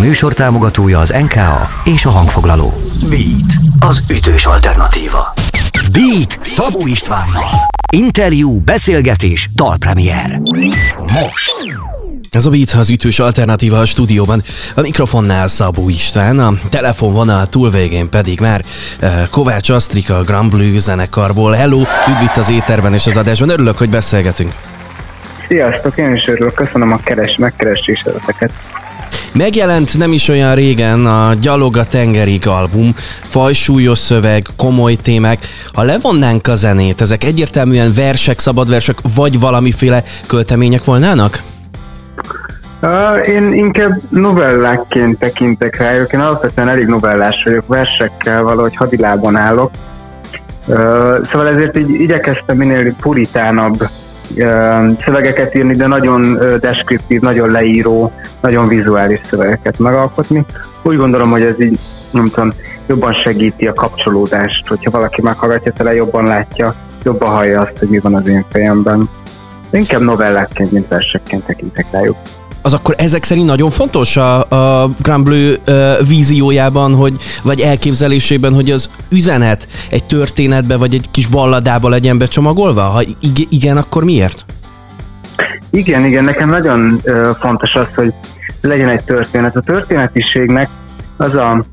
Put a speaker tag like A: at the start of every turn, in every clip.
A: műsor támogatója az NKA és a hangfoglaló. Beat, az ütős alternatíva. Beat Szabó Istvánnal. Interjú, beszélgetés, dalpremier. Most.
B: Ez a Beat az ütős alternatíva a stúdióban. A mikrofonnál Szabó István, a telefonvonal túlvégén pedig már uh, Kovács Asztrika a Grand Blue zenekarból. Hello, üdv itt az éterben és az adásban. Örülök, hogy beszélgetünk.
C: Sziasztok, én is örülök, köszönöm a keres, megkereséseteket.
B: Megjelent nem is olyan régen a Gyalog a tengerig album, fajsúlyos szöveg, komoly témák. Ha levonnánk a zenét, ezek egyértelműen versek, szabadversek, vagy valamiféle költemények volnának?
C: Én inkább novellákként tekintek rájuk, én alapvetően elég novellás vagyok, versekkel valahogy hadilában állok. Szóval ezért így igyekeztem minél puritánabb szövegeket írni, de nagyon deskriptív, nagyon leíró, nagyon vizuális szövegeket megalkotni. Úgy gondolom, hogy ez így, nem tudom, jobban segíti a kapcsolódást, hogyha valaki meghallgatja tele, jobban látja, jobban hallja azt, hogy mi van az én fejemben. Inkább novellákként, mint versekként tekintek rájuk
B: az akkor ezek szerint nagyon fontos a, a Grand Blue uh, víziójában, hogy, vagy elképzelésében, hogy az üzenet egy történetbe, vagy egy kis balladába legyen becsomagolva? Ha igen, akkor miért?
C: Igen, igen, nekem nagyon uh, fontos az, hogy legyen egy történet. A történetiségnek az a,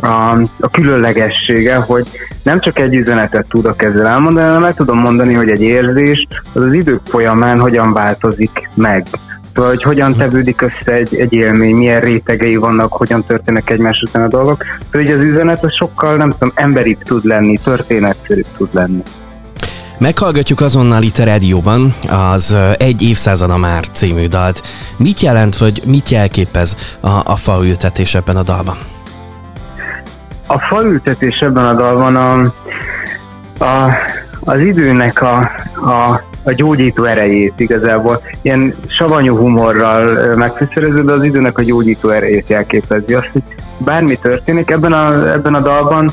C: a, a különlegessége, hogy nem csak egy üzenetet tudok ezzel elmondani, hanem el tudom mondani, hogy egy érzés az az idők folyamán hogyan változik meg hogy hogyan tevődik össze egy, egy élmény, milyen rétegei vannak, hogyan történnek egymás után a dolgok. Szóval hogy az üzenet az sokkal, nem tudom, emberibb tud lenni, történetszerűbb tud lenni.
B: Meghallgatjuk azonnal itt a rádióban az Egy évszázada már című dalt. Mit jelent, vagy mit jelképez a, a faültetés ebben a dalban?
C: A faültetés ebben a dalban a, a, az időnek a, a a gyógyító erejét igazából. Ilyen savanyú humorral megfűszerező, de az időnek a gyógyító erejét jelképezi. Azt, hogy bármi történik, ebben a, ebben a dalban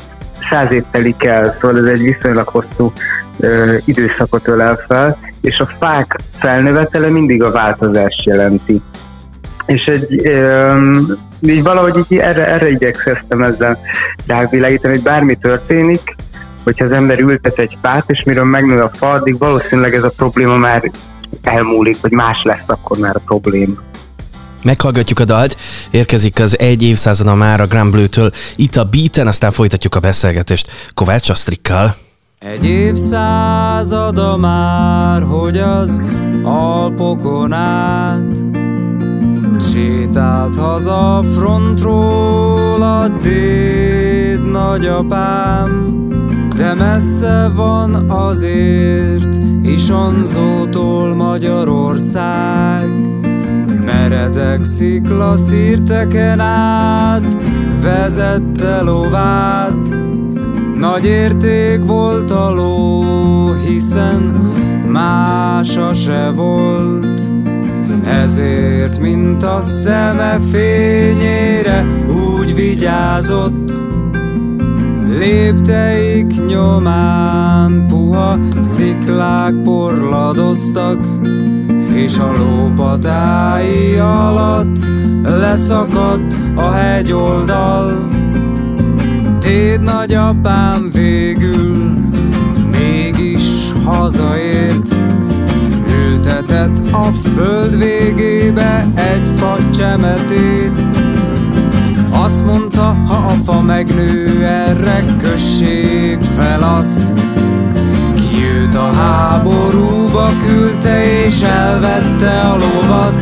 C: száz év telik el, szóval ez egy viszonylag hosszú ö, időszakot ölel fel, és a fák felnövetele mindig a változást jelenti. És egy, ö, így valahogy így erre, erre igyekszem ezzel rávilágítani, hogy bármi történik, hogyha az ember ültet egy fát, és miről megnő a fa, addig valószínűleg ez a probléma már elmúlik, vagy más lesz akkor már a probléma.
B: Meghallgatjuk a dalt, érkezik az egy évszázada már a Grand Blue-től, itt a beaten, aztán folytatjuk a beszélgetést Kovács Asztrikkal.
D: Egy évszázada már, hogy az Alpokon át Sétált haza frontról a déd nagyapám de messze van azért Isonzótól Magyarország. Meredek sziklaszírteken át Vezette lovát. Nagy érték volt a ló Hiszen mása se volt. Ezért, mint a szeme fényére úgy vigyázott, Lépteik nyomán puha sziklák porladoztak, és a lópatái alatt leszakadt a hegyoldal. Téd nagyapám végül mégis hazaért, ültetett a föld végébe egy facsemetét, azt mondta, ha a fa megnő, erre kössék fel azt. Ki őt a háborúba küldte és elvette a lovat.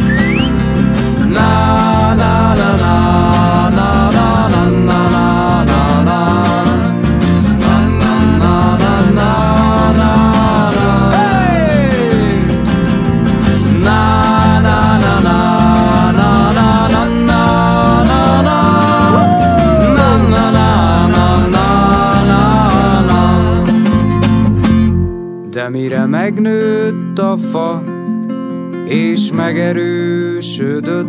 D: Na, na, na, na, megnőtt a fa, és megerősödött,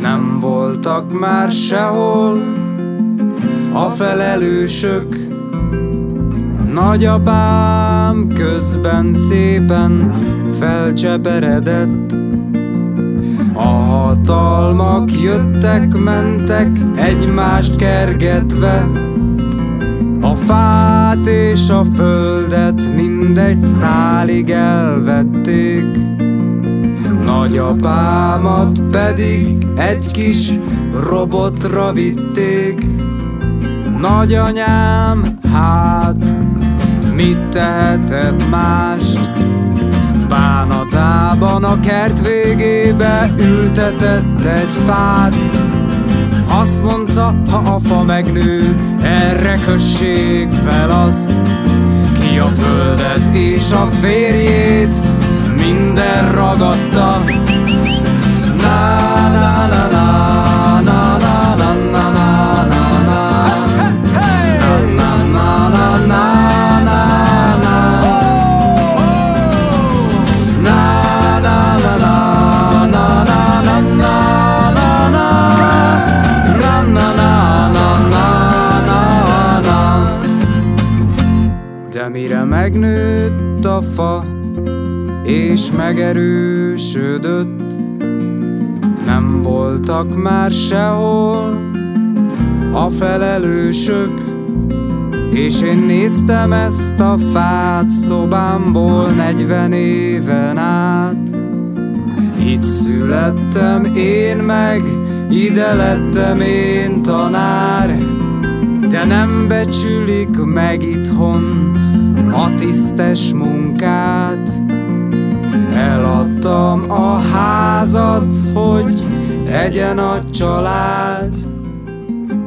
D: nem voltak már sehol a felelősök. Nagyapám közben szépen felcseperedett, a hatalmak jöttek, mentek, egymást kergetve. A fát és a földet mindegy szálig elvették. Nagyapámat pedig egy kis robotra vitték. Nagyanyám, hát mit tehetett mást? Bánatában a kert végébe ültetett egy fát Azt mondta, ha a fa megnő, erre kössék fel azt Ki a földet és a férjét minden ragadta. Na na na és megerősödött. Nem voltak már sehol a felelősök És én néztem ezt a fát szobámból negyven éven át. Itt születtem én meg, ide lettem én tanár De nem becsülik meg itthon a tisztes munkát Eladtam a házat, hogy egyen a család.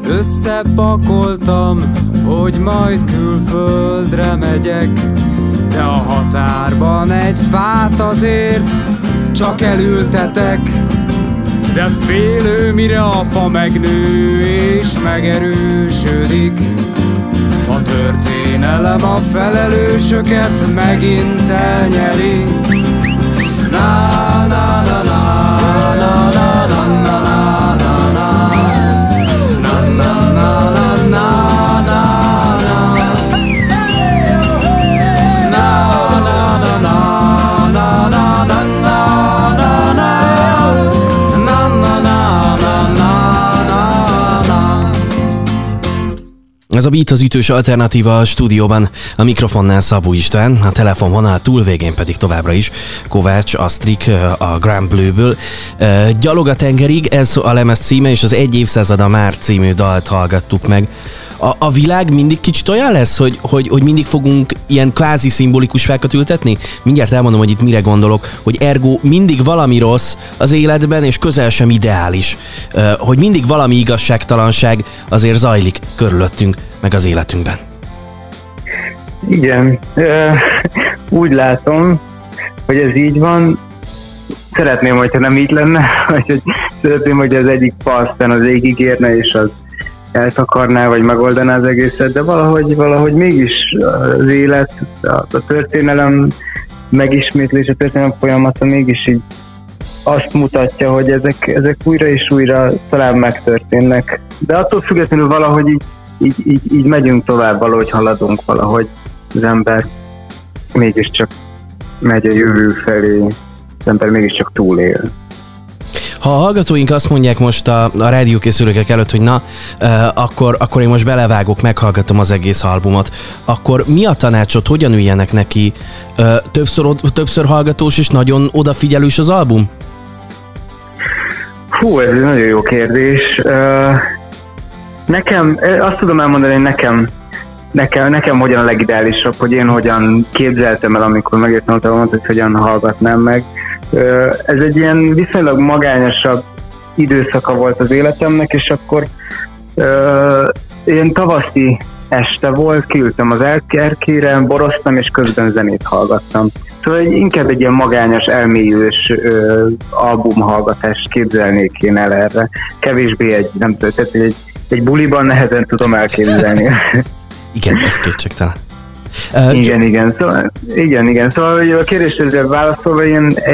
D: Összepakoltam, hogy majd külföldre megyek. De a határban egy fát azért csak elültetek. De félő, mire a fa megnő és megerősödik. A történelem a felelősöket megint elnyeri Ah.
B: Ez a Beat az ütős alternatíva a stúdióban, a mikrofonnál Szabó István, a telefonvonal túlvégén pedig továbbra is Kovács Asztrik a Grand Blue-ből. Gyalog a tengerig, ez a lemez címe, és az Egy évszázada már című dalt hallgattuk meg. A, a világ mindig kicsit olyan lesz, hogy, hogy, hogy mindig fogunk ilyen kvázi szimbolikus fákat ültetni? Mindjárt elmondom, hogy itt mire gondolok, hogy ergo mindig valami rossz az életben, és közel sem ideális. Hogy mindig valami igazságtalanság azért zajlik körülöttünk, meg az életünkben.
C: Igen, úgy látom, hogy ez így van. Szeretném, hogyha nem így lenne, vagy hogy szeretném, hogy az egyik parszten az égig érne, és az eltakarná, vagy megoldaná az egészet, de valahogy, valahogy mégis az élet, a, történelem megismétlés, a történelem folyamata mégis így azt mutatja, hogy ezek, ezek újra és újra talán megtörténnek. De attól függetlenül valahogy így, így, így, így megyünk tovább, valahogy haladunk, valahogy az ember mégiscsak megy a jövő felé, az ember mégiscsak túlél.
B: Ha a hallgatóink azt mondják most a, a rádiókészülőkek előtt, hogy na, uh, akkor, akkor én most belevágok, meghallgatom az egész albumot, akkor mi a tanácsot, hogyan üljenek neki? Uh, többször, többször hallgatós és nagyon odafigyelős az album?
C: Hú, ez egy nagyon jó kérdés. Nekem, azt tudom elmondani, hogy nekem, nekem, nekem hogyan a legideálisabb, hogy én hogyan képzeltem el, amikor megértem a albumot, hogy hogyan hallgatnám meg. Ez egy ilyen viszonylag magányosabb időszaka volt az életemnek, és akkor ilyen tavaszi este volt, kiültem az elkerkére, boroztam, és közben zenét hallgattam. Szóval egy, inkább egy ilyen magányos, elmélyülős ö, albumhallgatást képzelnék én el erre. Kevésbé egy, nem tudom, tehát egy, egy buliban nehezen tudom elképzelni.
B: Igen, ez kétségtelen.
C: Igen, igen. Szóval, igen, igen. Szóval a kérdésre válaszolva,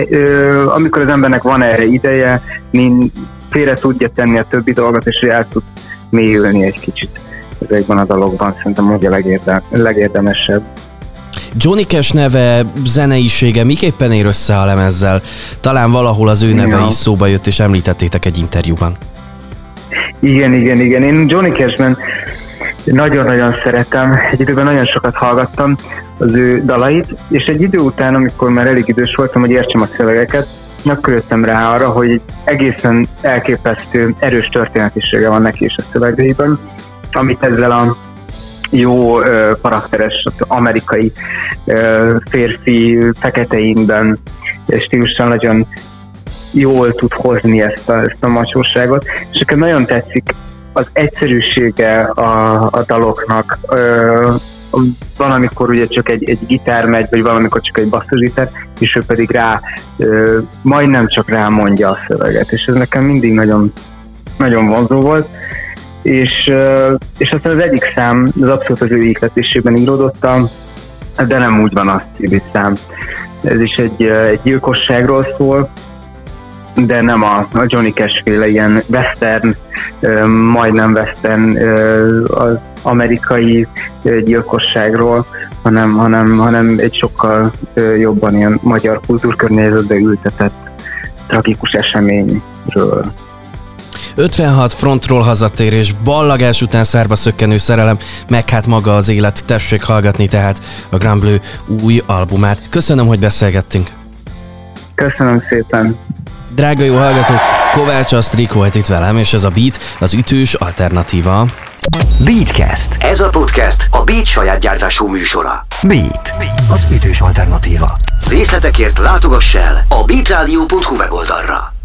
C: ö, amikor az embernek van erre ideje, min félre tudja tenni a többi dolgot, és el tud mélyülni egy kicsit ezekben a dologban, szerintem hogy a legérde, legérdemesebb.
B: Johnny Cash neve, zeneisége miképpen ér össze a lemezzel? Talán valahol az ő neve
C: Ja.
B: is szóba jött, és említettétek egy interjúban.
C: Igen, igen, igen. Én Johnny Cashben nagyon-nagyon szeretem. Egy időben nagyon sokat hallgattam az ő dalait, és egy idő után, amikor már elég idős voltam, hogy értsem a szövegeket, akkor jöttem rá arra, hogy egy egészen elképesztő erős történetisége van neki is a szövegeiben, amit ezzel a jó ö, karakteres amerikai ö, férfi feketeimben stílussal nagyon jól tud hozni ezt a, ezt a macsóságot, és nekem nagyon tetszik az egyszerűsége a, a daloknak. Ö, van, amikor ugye csak egy, egy gitár megy, vagy valamikor csak egy basszusgitár, és ő pedig rá, ö, majdnem csak rá mondja a szöveget, és ez nekem mindig nagyon, nagyon vonzó volt. És, és aztán az egyik szám, az abszolút az ő ihletésében íródott, de nem úgy van az című szám. Ez is egy, egy gyilkosságról szól, de nem a, a Johnny Cash féle ilyen western, majdnem western az amerikai gyilkosságról, hanem, hanem, hanem egy sokkal jobban ilyen magyar kultúrkörnyezetbe ültetett tragikus eseményről.
B: 56 frontról hazatérés, ballagás után szárba szökkenő szerelem, meg hát maga az élet, tessék hallgatni tehát a Grand Bleu új albumát. Köszönöm, hogy beszélgettünk.
C: Köszönöm szépen!
B: Drága jó hallgatók, Kovács Asztrik volt itt velem, és ez a Beat az ütős alternatíva.
A: Beatcast. Ez a podcast a Beat saját gyártású műsora. Beat. Az ütős alternatíva. Részletekért látogass el a beatradio.hu weboldalra.